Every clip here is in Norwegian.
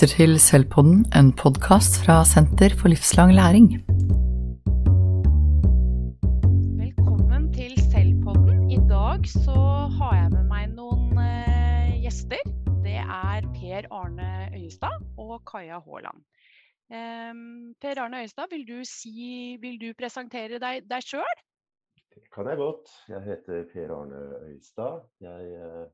lytter til Selvpodden, en podkast fra Senter for livslang læring. Velkommen til Selvpodden. I dag så har jeg med meg noen eh, gjester. Det er Per Arne Øyestad og Kaja Haaland. Eh, per Arne Øyestad, vil du, si, vil du presentere deg, deg sjøl? Det kan jeg godt. Jeg heter Per Arne Øyestad. Jeg eh,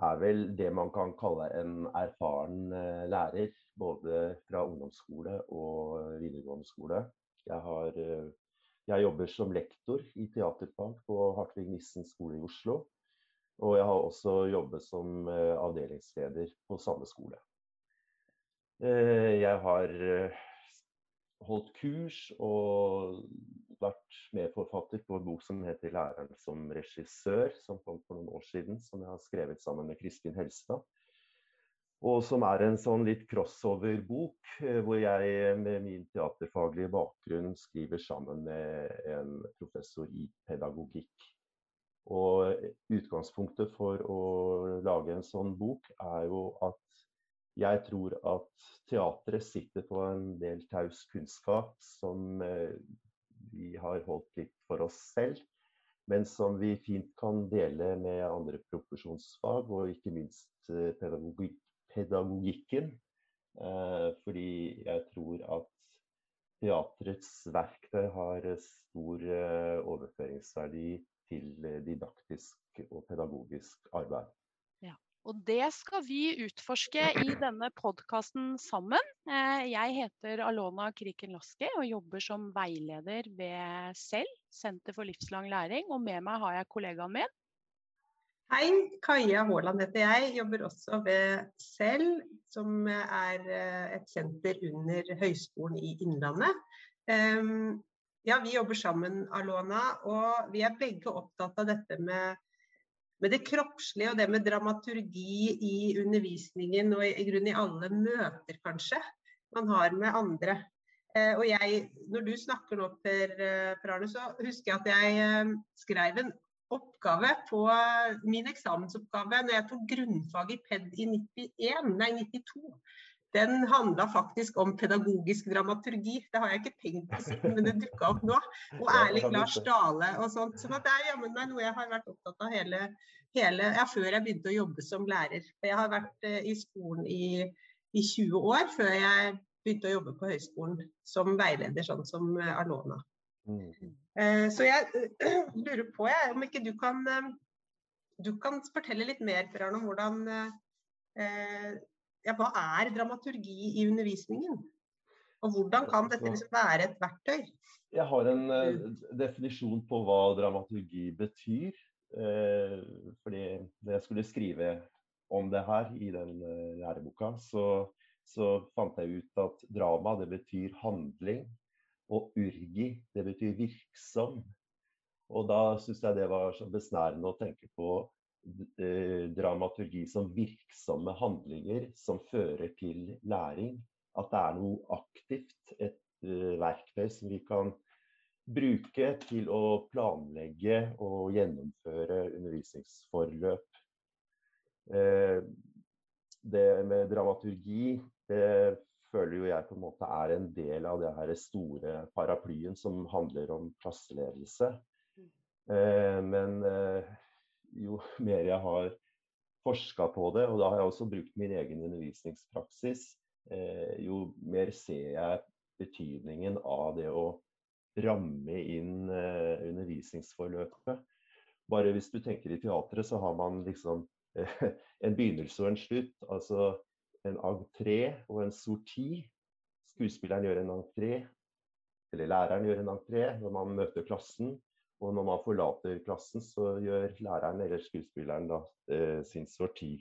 er vel det man kan kalle en erfaren eh, lærer. Både fra ungdomsskole og videregående skole. Jeg, har, eh, jeg jobber som lektor i teaterfag på Hartvig Nissen skole i Oslo. Og jeg har også jobbet som eh, avdelingsleder på samme skole. Jeg har holdt kurs og vært medforfatter på en bok som heter 'Læreren som regissør', som kom for noen år siden, som jeg har skrevet sammen med Kristin Helstad. Og som er en sånn litt crossover-bok, eh, hvor jeg med min teaterfaglige bakgrunn skriver sammen med en professor i pedagogikk. Og utgangspunktet for å lage en sånn bok er jo at jeg tror at teatret sitter på en del taus kunnskap som eh, vi har holdt litt for oss selv, men som vi fint kan dele med andre profesjonsfag, og ikke minst pedagogik pedagogikken. Eh, fordi jeg tror at teatrets verktøy har eh, stor eh, overføringsverdi til eh, didaktisk og pedagogisk arbeid. Og det skal vi utforske i denne podkasten sammen. Eh, Jeg heter Alona Kriken Laski og jobber som veileder ved SEL, Senter for livslang læring. Og med meg har jeg kollegaen min. Hei, Kaja Haaland heter jeg. Jobber også ved SEL, som er eh, et senter under Høgskolen i Innlandet. Ehm, Ja, vi jobber sammen, Alona, og vi er begge opptatt av dette med, med det kroppslige og det med dramaturgi i undervisningen og i, i grunnen i alle møter, kanskje, man har med andre. Eh, Og jeg, når du snakker nå, Per, eh, per Arne, så husker jeg at jeg eh, skrev en oppgave på min eksamensoppgave når jeg tok grunnfag i PED i 91, nei 92. Den handla faktisk om pedagogisk dramaturgi. Det har jeg ikke tenkt på siden, men det dukka opp nå. Og Erling Lars. Dale og sånt. Så det er jammen meg noe jeg har vært opptatt av hele, hele ja, før jeg begynte å jobbe som lærer. For jeg har vært eh, i skolen i, i 20 år før jeg begynte å jobbe på høyskolen som veileder, sånn som eh, Alona. Mm. Eh, Så jeg lurer på jeg, om ikke du kan, du kan fortelle litt mer Per Arne, om hvordan eh, ja, Hva er dramaturgi i undervisningen? Og hvordan kan dette liksom være et verktøy? Jeg har en uh, definisjon på hva dramaturgi betyr. Uh, fordi når jeg skulle skrive om det her i den uh, læreboka, så, så fant jeg ut at drama det betyr handling, og urgi det betyr virksom. Og da syns jeg det var så besnærende å tenke på dramaturgi som virksomme handlinger som fører til læring. At det er noe aktivt, et eh, verktøy som vi kan bruke til å planlegge og gjennomføre undervisningsforløp. Eh, det med dramaturgi, det føler jo jeg på en måte er en del av det her store paraplyen som handler om klasseledelse. Eh, men eh, jo mer jeg har forska på det, og da har jeg også brukt min egen undervisningspraksis, eh, jo mer ser jeg betydningen av det å ramme inn eh, undervisningsforløpet. Bare hvis du tenker i teatret, så har man liksom eh, en begynnelse og en slutt. Altså en entré og en sorti. Skuespilleren gjør en entré, eller læreren gjør en entré når man møter klassen. Og når man forlater klassen, så gjør læreren eller skuespilleren da, eh, sin sorti.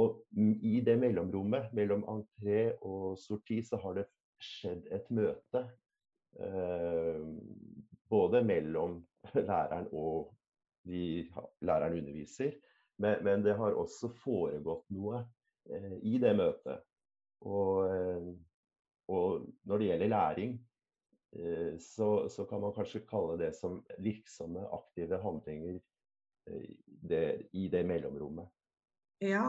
Og i det mellomrommet mellom entré og sorti, så har det skjedd et møte. Eh, både mellom læreren og de læreren underviser. Men, men det har også foregått noe eh, i det møtet. Og, eh, og når det gjelder læring, så, så kan man kanskje kalle det som virksomme, aktive handlinger eh, det, i det mellomrommet. Ja,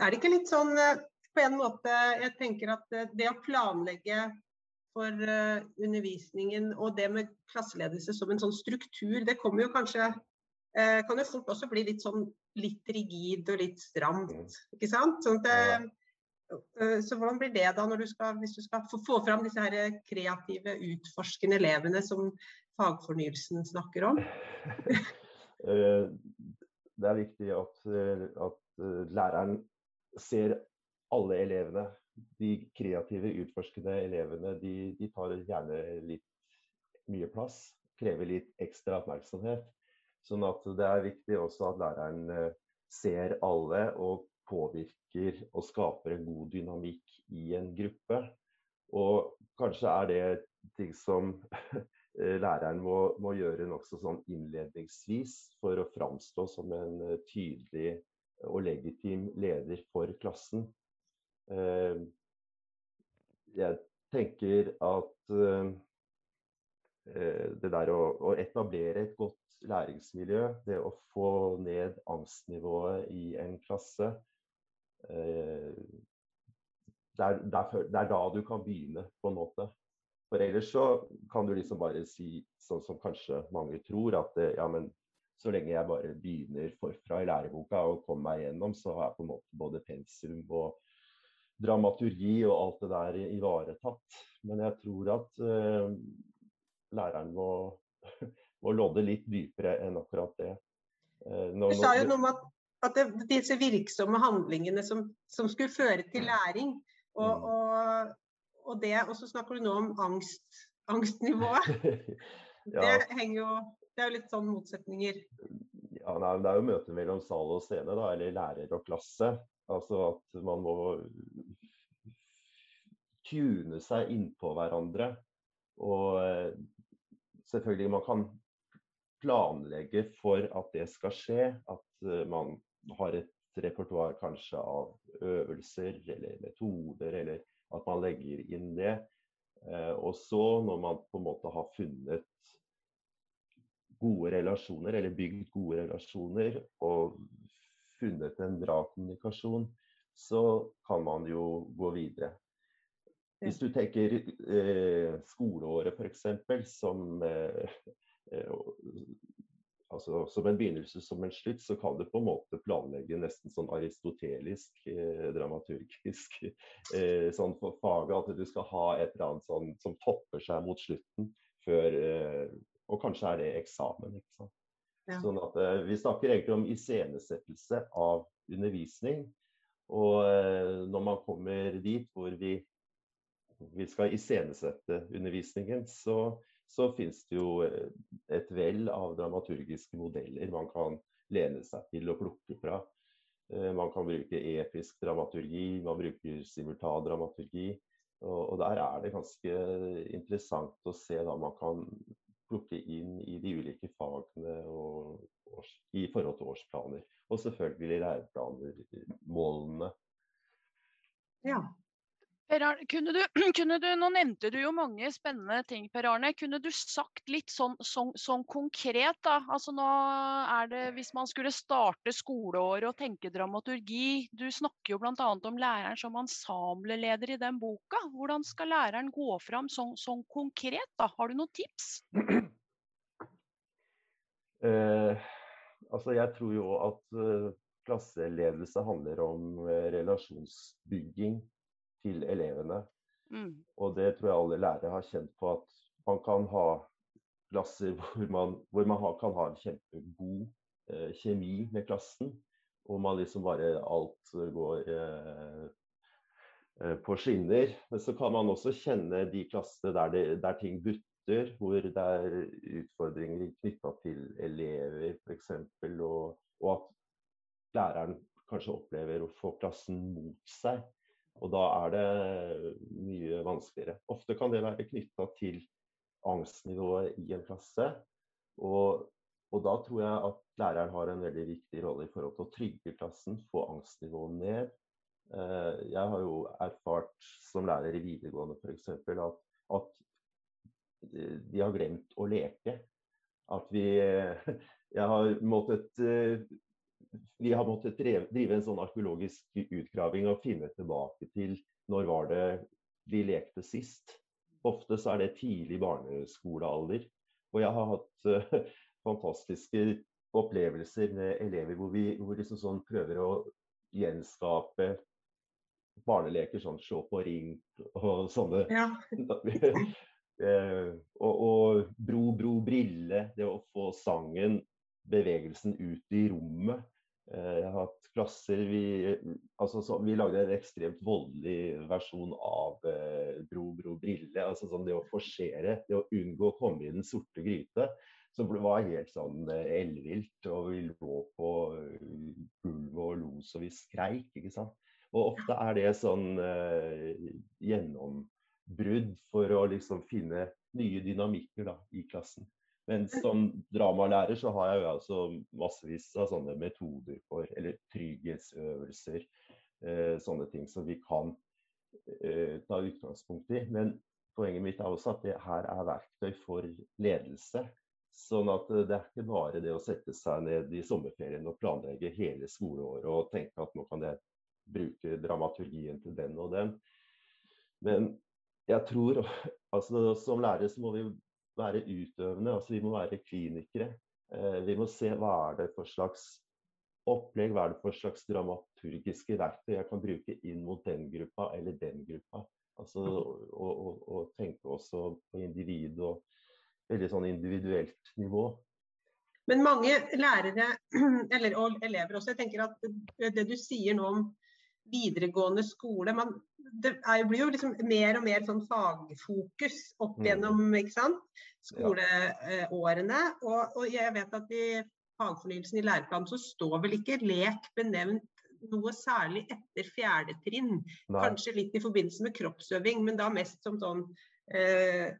er det ikke litt sånn eh, på en måte Jeg tenker at det å planlegge for undervisningen og det med klasseledelse som en sånn struktur, det kommer jo kanskje Kan jo fort også bli litt sånn litt rigid og litt stramt, mm. ikke sant? Sånn at, uh, så hvordan blir det da du skal, hvis du skal få, fram disse her kreative, utforskende elevene som fagfornyelsen snakker om? det er viktig at, at læreren ser alle elevene de kreative, utforskende elevene de, de, tar gjerne litt mye plass. Krever litt ekstra oppmerksomhet. Sånn at det er viktig også at læreren eh, ser alle og påvirker og skaper en god dynamikk i en gruppe. Og kanskje er det ting som eh, læreren må, må gjøre nokså sånn innledningsvis for å framstå som en eh, tydelig og legitim leder for klassen. Eh, jeg tenker at det der å, å, etablere et godt læringsmiljø, det å få ned angstnivået i en klasse det er, det, er, da du kan begynne, på en måte. For ellers så kan du liksom bare si, sånn som kanskje mange tror, at ja, men så lenge jeg bare begynner forfra i læreboka og kommer meg gjennom, så har jeg på en måte både pensum og dramaturgi og alt det der ivaretatt. Men jeg tror at uh, læreren må, må, lodde litt dypere enn akkurat det. Uh, når, du sa jo noe om at, at det, disse virksomme handlingene som, som, skulle føre til læring, og, mm. og, og det, og så snakker du nå om angst, angstnivået. ja. Det henger jo Det er jo litt sånn motsetninger. Ja, nei, Det er jo møtet mellom sal og scene, da, eller lærer og klasse. Altså at man må tune seg innpå hverandre. Og eh, selvfølgelig man kan planlegge for at det skal skje. At eh, man har et repertoar kanskje av øvelser eller metoder, eller at man legger inn det. Eh, og så, når man på en måte har funnet gode relasjoner, eller bygd gode relasjoner, og funnet en bra kommunikasjon, så kan man jo gå videre. Hvis du tenker eh, skoleåret f.eks. Som, eh, eh, altså, som en begynnelse som en slutt, så kan du på en måte planlegge nesten sånn aristotelisk, eh, dramaturgisk eh, sånn for faget. At du skal ha et eller annet sånn, som topper seg mot slutten. Før, eh, og kanskje er det eksamen. ikke sant? Ja. Sånn at Vi snakker egentlig om iscenesettelse av undervisning. Og eh, når man kommer dit hvor vi, vi skal iscenesette undervisningen, så, så finnes det jo eh, et vell av dramaturgiske modeller man kan lene seg til og plukke fra. Eh, man kan bruke episk dramaturgi, man bruker simultandramaturgi. Og, og der er det ganske interessant å se hva man kan plukke inn i de ulike fagene og, og, i forhold til årsplaner. Og selvfølgelig læreplaner, målene. Ja. Per Arne, kunne du, kunne du, nå nevnte du jo mange spennende ting, Per Arne. Kunne du sagt litt sånn, sånn, sånn konkret, da? Altså nå er det, Hvis man skulle starte skoleåret og tenke dramaturgi. Du snakker jo bl.a. om læreren som ensembleleder i den boka. Hvordan skal læreren gå fram sånn, sånn konkret? da? Har du noen tips? Eh, altså jeg tror jo at uh, klasseledelse handler om uh, relasjonsbygging til elevene. Mm. Og det tror jeg alle lærere har kjent på at man kan ha klasser hvor man, hvor man har, kan ha en kjempegod eh, kjemi med klassen. Og man liksom bare alt går eh, eh, på skinner. Men så kan man også kjenne de klassene der, det, der ting butter, hvor det er utfordringer knytta til elever f.eks. Og, og at læreren kanskje opplever å få klassen mot seg. Og da er det mye vanskeligere. Ofte kan det være knytta til angstnivået i en klasse. Og, og, da tror jeg at læreren har en veldig viktig rolle i forhold til å trygge klassen, få angstnivået ned. Eh, jeg har jo erfart som lærer i videregående f.eks. At, at de har glemt å leke. At vi Jeg har måttet vi har måttet drive, drive en sånn arkeologisk utgraving og finne tilbake til når var det vi lekte sist. Ofte så er det tidlig barneskolealder. Og jeg har hatt uh, fantastiske opplevelser med elever hvor vi hvor liksom sånn prøver å gjenskape barneleker, sånn slå på ring og sånne. Ja. uh, og, og, bro, bro, brille. Det å få sangen, bevegelsen ut i rommet. Eh, jeg har hatt klasser vi, altså, så, vi lagde en ekstremt voldelig versjon av eh, Bro, bro, brille. altså sånn Det å forsere, det å unngå å komme i den sorte gryte. Som var helt sånn eh, ellevilt. Og vi lå på eh, gulvet og lo så vi skreik. ikke sant? Og ofte er det sånn eh, gjennombrudd for å liksom finne nye dynamikker da, i klassen. Men som dramalærer så har jeg jo altså massevis av sånne metoder for, eller trygghetsøvelser, eh, sånne ting som vi kan eh, ta utgangspunkt i. Men poenget mitt er også at det her er verktøy for ledelse. Sånn at eh, det er ikke bare det å sette seg ned i sommerferien og planlegge hele skoleåret og tenke at nå kan jeg bruke dramaturgien til den og den. Men jeg tror altså som lærer så må vi være utøvende. altså Vi må være klinikere. Eh, vi må se hva er det for slags opplegg, hva er det for slags dramaturgiske verktøy jeg kan bruke inn mot den gruppa eller den gruppa. Altså, og, og, og tenke også på individ og veldig sånn individuelt nivå. Men mange lærere, eller og elever også, jeg tenker at det du sier nå om videregående skole man, Det er, blir jo liksom mer og mer sånn fagfokus opp mm. gjennom sant? skoleårene. Og, og, jeg vet at i fagfornyelsen i læreplanen så står vel ikke lek benevnt noe særlig etter fjerde trinn. Nei. Kanskje litt i forbindelse med kroppsøving, men da mest som sånn eh,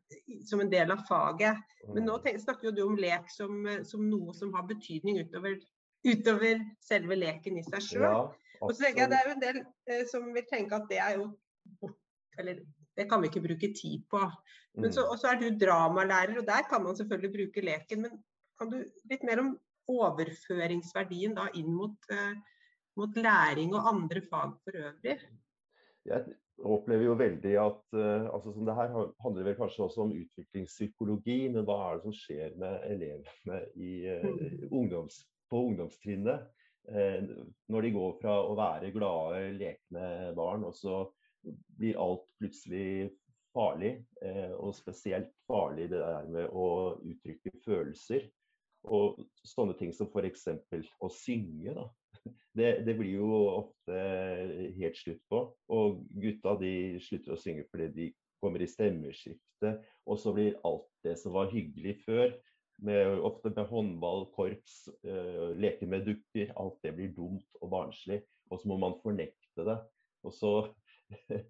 som en del av faget. Men nå mm. tenker, snakker du om lek som, som noe som har betydning utover, utover selve leken i seg sjøl. Ja, og så tenker jeg Det er jo en del eh, som vil tenke at det er jo bort, eller det kan vi ikke bruke tid på. Men så, mm. så er du dramalærer, og der kan man selvfølgelig bruke leken. Men kan du litt mer om overføringsverdien da inn mot, eh, mot læring og andre fag for øvrig? Jeg opplever jo veldig at eh, altså Det her handler vel kanskje også om utviklingspsykologi, men hva er det som skjer med elevene i, eh, ungdoms, på ungdomstrinnet? Eh, når de går fra å være glade, lekne barn, og så blir alt plutselig farlig. Eh, og spesielt farlig det der med å uttrykke følelser. Og sånne ting som f.eks. å synge. da. Det, det, blir jo ofte helt slutt på. Og gutta de slutter å synge fordi de kommer i stemmeskifte. Og så blir alt det som var hyggelig før, med, ofte med håndball, korps, uh, leke med dukker. Alt det blir dumt og barnslig. Og så må man fornekte det. Og så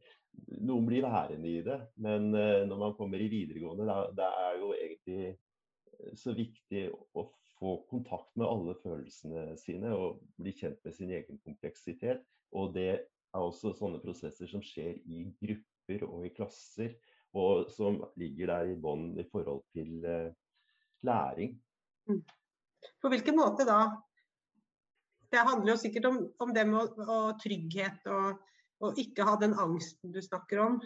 Noen blir værende i det, men uh, når man kommer i videregående, da, det er jo egentlig eh, så viktig å få kontakt med alle følelsene sine og bli kjent med sin egen kompleksitet. Og det er også sånne prosesser som skjer i grupper og i klasser, og som ligger der i bånn i forhold til uh, læring. Mm. På hvilken måte da? Det handler jo sikkert om, om det med og trygghet og, og, ikke ha den angsten du snakker om.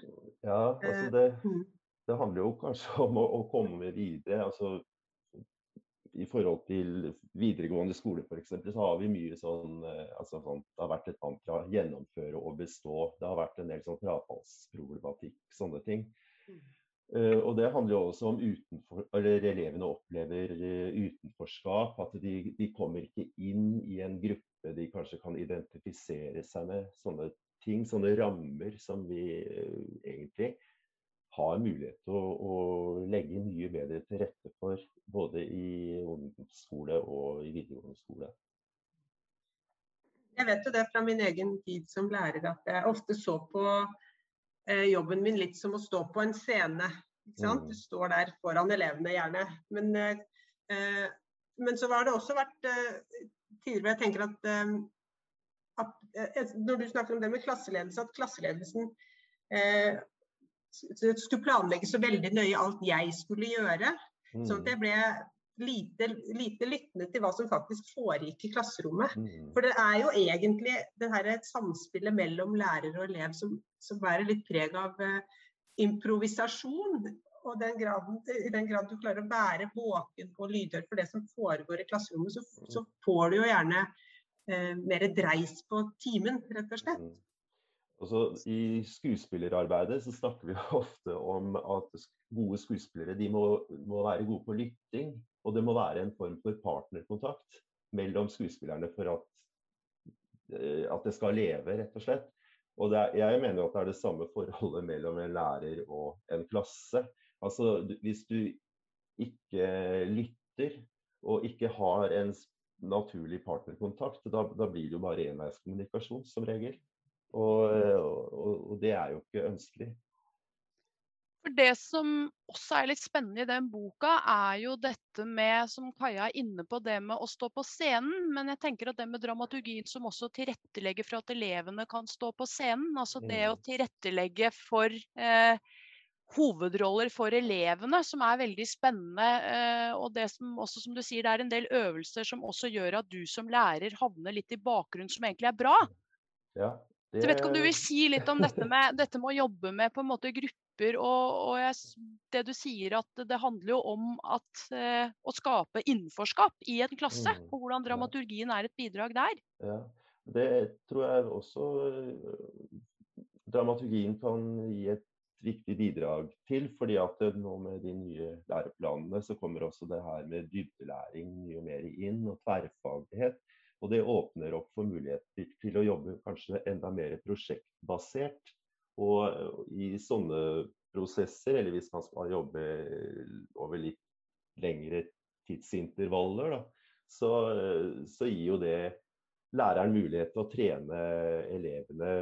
Ja, altså det, eh, mm. det handler jo kanskje om å, å komme videre. altså i forhold til videregående skole f.eks. så har vi mye sånn, eh, altså sånn Det har vært et mantra gjennomføre og bestå. Det har vært en del sånn frafallsproblematikk, sånne ting. Uh, og Det handler jo også om utenfor, eller elevene opplever uh, utenforskap. At de, de, kommer ikke inn i en gruppe de kanskje kan identifisere seg med. Sånne ting, sånne rammer som vi uh, egentlig har mulighet til å, å, legge mye bedre til rette for. Både i ungdomsskole og i videregående skole. Jeg vet jo det fra min egen tid som lærer at jeg ofte så på Eh, jobben min litt som å stå på en scene. Mm. Du står der foran elevene gjerne. Men, eh, eh, men så har det også vært eh, tider hvor jeg tenker at, eh, at, eh, Når du snakker om det med klasseledelse, at klasseledelsen skulle planlegge så veldig nøye alt jeg skulle gjøre. Mm. At jeg ble lite, lite, lyttende til hva som faktisk foregikk i klasserommet. Mm. For det er jo egentlig det her samspillet mellom lærer og elev som, som bærer litt preg av uh, improvisasjon. Og den graden, I den grad du klarer å være våken og lydhør for det som foregår i klasserommet, så, så får du jo gjerne uh, mer dreis på timen, rett og slett. Altså, I skuespillerarbeidet så snakker vi ofte om at gode skuespillere de må, må, være gode på lytting. Og det må være en form for partnerkontakt mellom skuespillerne for at, eh, at det skal leve, rett og slett. Og er, jeg mener at det er det samme forholdet mellom en lærer og en klasse. Altså, Hvis du ikke lytter og ikke har en naturlig partnerkontakt, da, da blir det jo bare enveiskommunikasjon som regel. Og, og, og, det er jo ikke ønskelig. For Det som også er litt spennende i den boka, er jo dette med, som Kaja er inne på, det med å stå på scenen. Men jeg tenker at det med dramaturgien som også tilrettelegger for at elevene kan stå på scenen. Altså det å mm. tilrettelegge for eh, hovedroller for elevene, som er veldig spennende. Eh, og det som også, som du sier, det er en del øvelser som også gjør at du som lærer havner litt i bakgrunnen, som egentlig er bra. Ja, Så vet ikke om du vil si litt om dette med, dette med å jobbe med på en måte grupper, og, og jeg, det du sier at det handler jo om at, eh, å skape innenforskap i en klasse, mm. og hvordan dramaturgien er et bidrag der. Ja, Det tror jeg også eh, dramaturgien kan gi et viktig bidrag til. fordi at nå med de nye læreplanene så kommer også det her med dybdelæring mye mer inn, og tverrfaglighet. Og det åpner opp for muligheter til å jobbe kanskje enda mer prosjektbasert. Og i sånne prosesser, eller hvis man skal jobbe over litt lengre tidsintervaller, da, så, så, gir jo det læreren mulighet til å trene elevene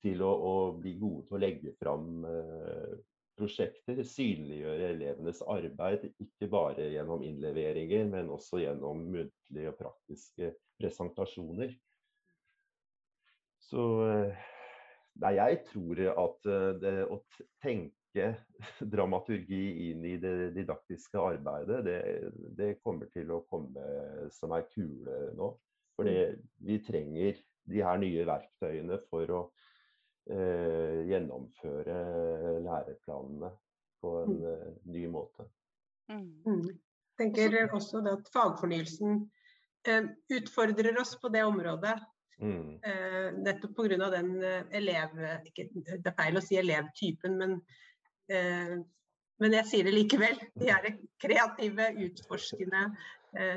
til å, å bli gode til å legge fram prosjekter. Synliggjøre elevenes arbeid, ikke bare gjennom innleveringer, men også gjennom muntlige og praktiske presentasjoner. Så eh, nei, jeg tror at eh, det å tenke dramaturgi inn i det didaktiske arbeidet, det, det kommer til å komme som ei kule nå. Fordi vi trenger de her nye verktøyene for å eh, gjennomføre læreplanene på en mm. eh, ny måte. Mm. mm. Jeg tenker også at fagfornyelsen Eh, utfordrer oss på det området. Mm. Eh, nettopp pga. den eh, elev... Ikke, det er feil å si elevtypen, men, men jeg sier det likevel. De er kreative, utforskende,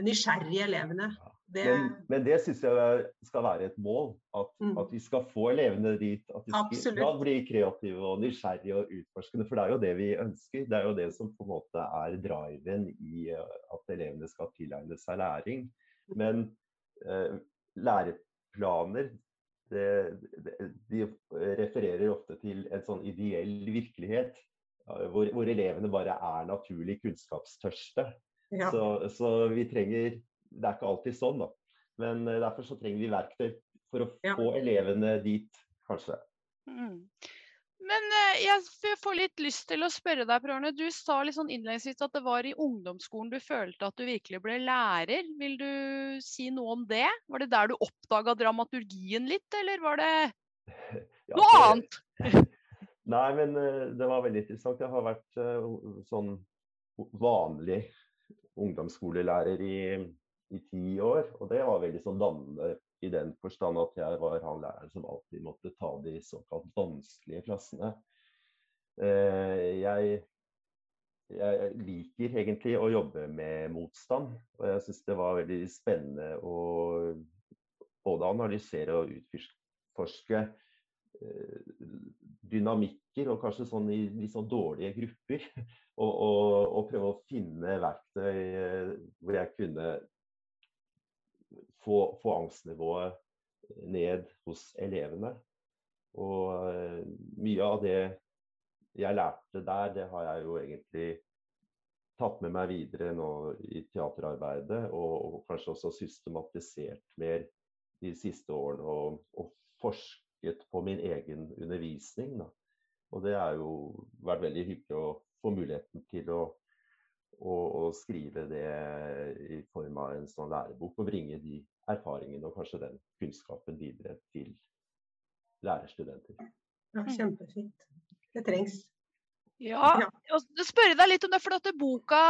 nysgjerrige elevene. Det... Men, men, det syns jeg skal være et mål. At, mm. at, vi skal få elevene dit. At de skal, bli kreative og nysgjerrige og utforskende. For det er jo det vi ønsker. Det er jo det som på en måte er driven i at elevene skal tilegne seg læring. Men eh, læreplaner det, de refererer ofte til en sånn ideell virkelighet. Hvor, hvor elevene bare er naturlig kunnskapstørste. Ja. Så, så, vi trenger Det er ikke alltid sånn, da. Men eh, derfor så trenger vi verktøy for å ja. få elevene dit, kanskje. Mm. Men eh, jeg får litt lyst til å spørre deg, Per Arne. Du sa litt sånn innledningsvis at det var i ungdomsskolen du følte at du virkelig ble lærer. Vil du si noe om det? Var det der du oppdaga dramaturgien litt, eller var det ja, noe det... annet? Nei, men eh, det var veldig interessant. Jeg har vært eh, sånn vanlig ungdomsskolelærer i, i ti år. Og det var veldig sånn dannende i den forstand at jeg var han læreren som alltid måtte ta de såkalt vanskelige klassene. Eh, jeg, jeg liker egentlig å jobbe med motstand, og jeg syns det var veldig spennende å både analysere og utforske eh, dynamikker, og kanskje sånn i litt sånn dårlige grupper. Og, og, og prøve å finne verktøy eh, hvor jeg kunne få, få angstnivået ned hos elevene. Og uh, mye av det jeg lærte der, det har jeg jo egentlig tatt med meg videre nå i teaterarbeidet, og, og kanskje også systematisert mer de siste årene. Og, og forsket på min egen undervisning. Da. Og det har jo vært veldig hyggelig å få muligheten til å, skrive det i form av en sånn lærebok. Og bringe de erfaringene og kanskje den kunnskapen videre til lærerstudenter. Ja, kjempefint. Det trengs. Ja, og spørre deg litt om det, for at Boka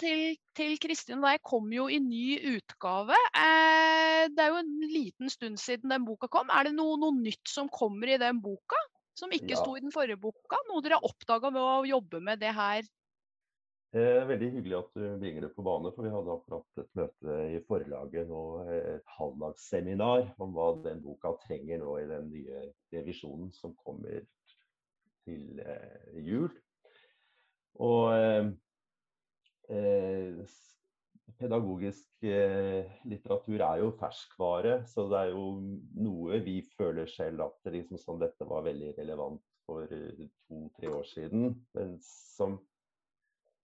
til, til Kristin og deg kom jo i ny utgave. Eh, det er jo en liten stund siden den boka kom. Er det noe, noe nytt som kommer i den boka? Som ikke ja. sto i den forrige boka? Noe dere har oppdaga ved å jobbe med det her Eh, veldig hyggelig at du bringer det på bane, for vi hadde akkurat et møte i forlaget nå, et halvdagsseminar om hva den boka trenger nå i den nye revisjonen som kommer til eh, jul. Og eh, eh pedagogisk eh, litteratur er jo ferskvare, så det er jo noe vi føler selv at det liksom, sånn, dette var veldig relevant for eh, to-tre år siden, men som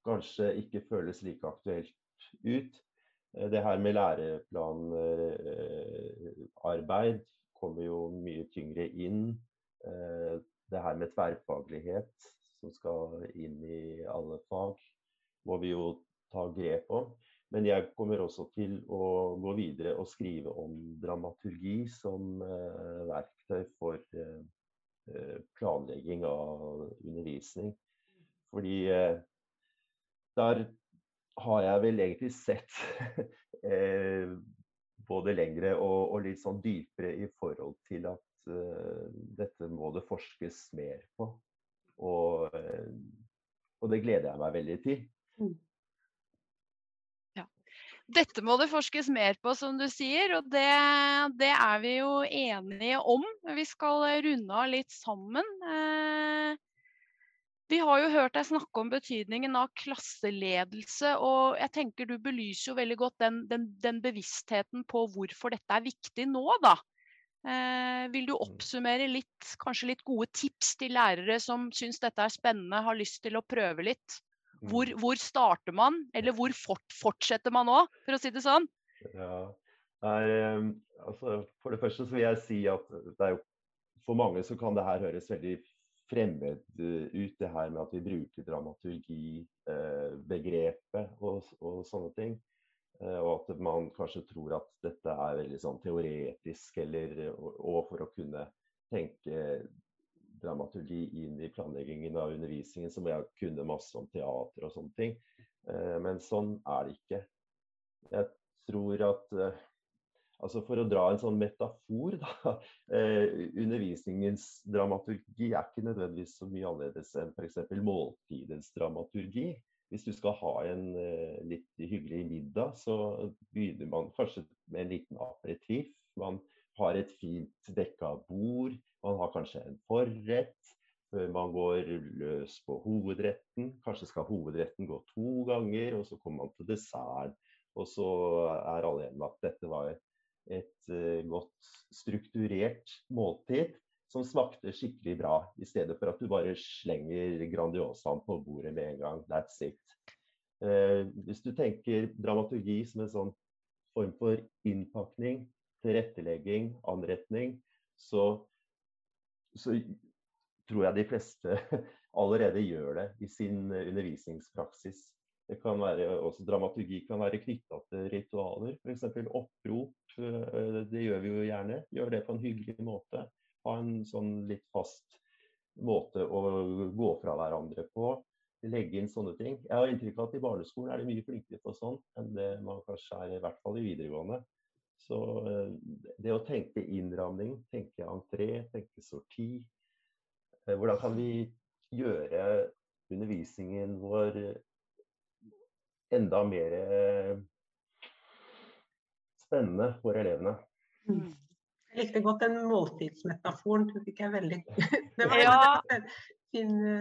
kanskje ikke føles like aktuelt ut. Eh, det her med læreplanarbeid kommer jo mye tyngre inn. Eh, det her med tverrfaglighet som skal inn i alle fag, må vi jo ta grep om. Men jeg kommer også til å gå videre og skrive om dramaturgi som eh, verktøy for planlegging av undervisning. Fordi der har jeg vel egentlig sett eh, både lengre og, og, litt sånn dypere i forhold til at uh, dette må det forskes mer på. Og, uh, og det gleder jeg meg veldig til. Mm. Ja. Dette må det forskes mer på, som du sier, og det, det er vi jo enige om. Vi skal runde av litt sammen. Uh, vi har jo hørt deg snakke om betydningen av klasseledelse, og jeg tenker du belyser jo veldig godt den, den, den bevisstheten på hvorfor dette er viktig nå, da. Eh, vil du mm. oppsummere litt, kanskje litt gode tips til lærere som syns dette er spennende, har lyst til å prøve litt? Hvor, mm. hvor starter man, eller hvor fort, fortsetter man nå, for å si det sånn? Ja, er, altså, For det første så vil jeg si at det er jo, for mange så kan det her høres veldig fremmed eh, ut det her med at vi bruker dramaturgibegrepet begrepet og, og, sånne ting. Eh, og at man kanskje tror at dette er veldig sånn teoretisk, eller, og for å kunne tenke dramaturgi inn i planleggingen av undervisningen, så må jeg kunne masse om teater og sånne ting. Men sånn er det ikke. Jeg tror at Altså For å dra en sånn metafor, da. Eh, undervisningens dramaturgi er ikke nødvendigvis så mye annerledes enn f.eks. måltidens dramaturgi. Hvis du skal ha en eh, litt hyggelig middag, så begynner man kanskje med en liten aperitiff. Man har et fint dekka bord. Man har kanskje en forrett man går løs på hovedretten. Kanskje skal hovedretten gå to ganger, og så kommer man til desserten. Og så er alle enige om at dette var et uh, godt strukturert måltid som smakte skikkelig bra, i stedet for at du bare slenger Grandiosaen på bordet med en gang. That's it. Uh, hvis du tenker dramaturgi som en sånn form for innpakning, tilrettelegging, anretning, så, så tror jeg de fleste allerede gjør det i sin undervisningspraksis. Det kan være, også Dramaturgi kan være knytta til ritualer, f.eks. opprop. Eh, det gjør vi jo gjerne. Gjør det på en hyggelig måte. Ha en sånn litt fast måte å gå fra hverandre på. Legge inn sånne ting. Jeg har inntrykk av at i barneskolen er det mye flinkere på sånn enn det man kanskje er i hvert fall i videregående. Så eh, det å tenke innramming, tenke entré, tenke sorti eh, Hvordan kan vi gjøre undervisningen vår enda mer eh, spennende for elevene. Mm. Jeg likte godt den måltidsmetaforen. Det fikk jeg veldig Det var ja. fine,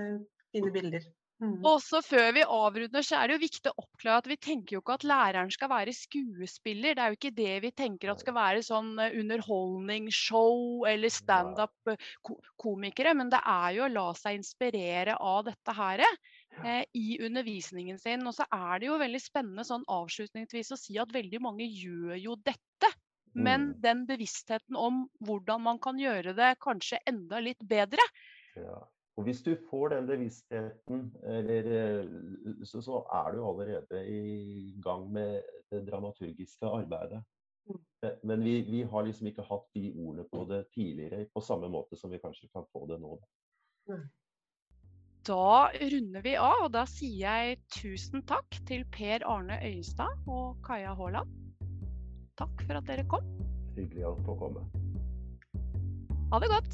fine bilder. Mm. Også før vi avrunder, så er det jo viktig å oppklare at vi tenker jo ikke at læreren skal være skuespiller. Det er jo ikke det vi tenker at skal være sånn underholdning, underholdningsshow eller standup-komikere. Men det er jo å la seg inspirere av dette her eh, i undervisningen sin. Og så er det jo veldig spennende sånn avslutningsvis å si at veldig mange gjør jo dette. Men mm. den bevisstheten om hvordan man kan gjøre det kanskje enda litt bedre, ja Og hvis du får den bevisstheten, eller, eh, så, så, er du allerede i gang med det dramaturgiske arbeidet. Mm. Men vi, vi, har liksom ikke hatt de ordene på det tidligere på samme måte som vi kanskje kan få det nå. Da runder vi av, og da sier jeg tusen takk til Per Arne Øyestad og Kaja Haaland. Takk for at dere kom. Hyggelig å få komme. Ha det godt.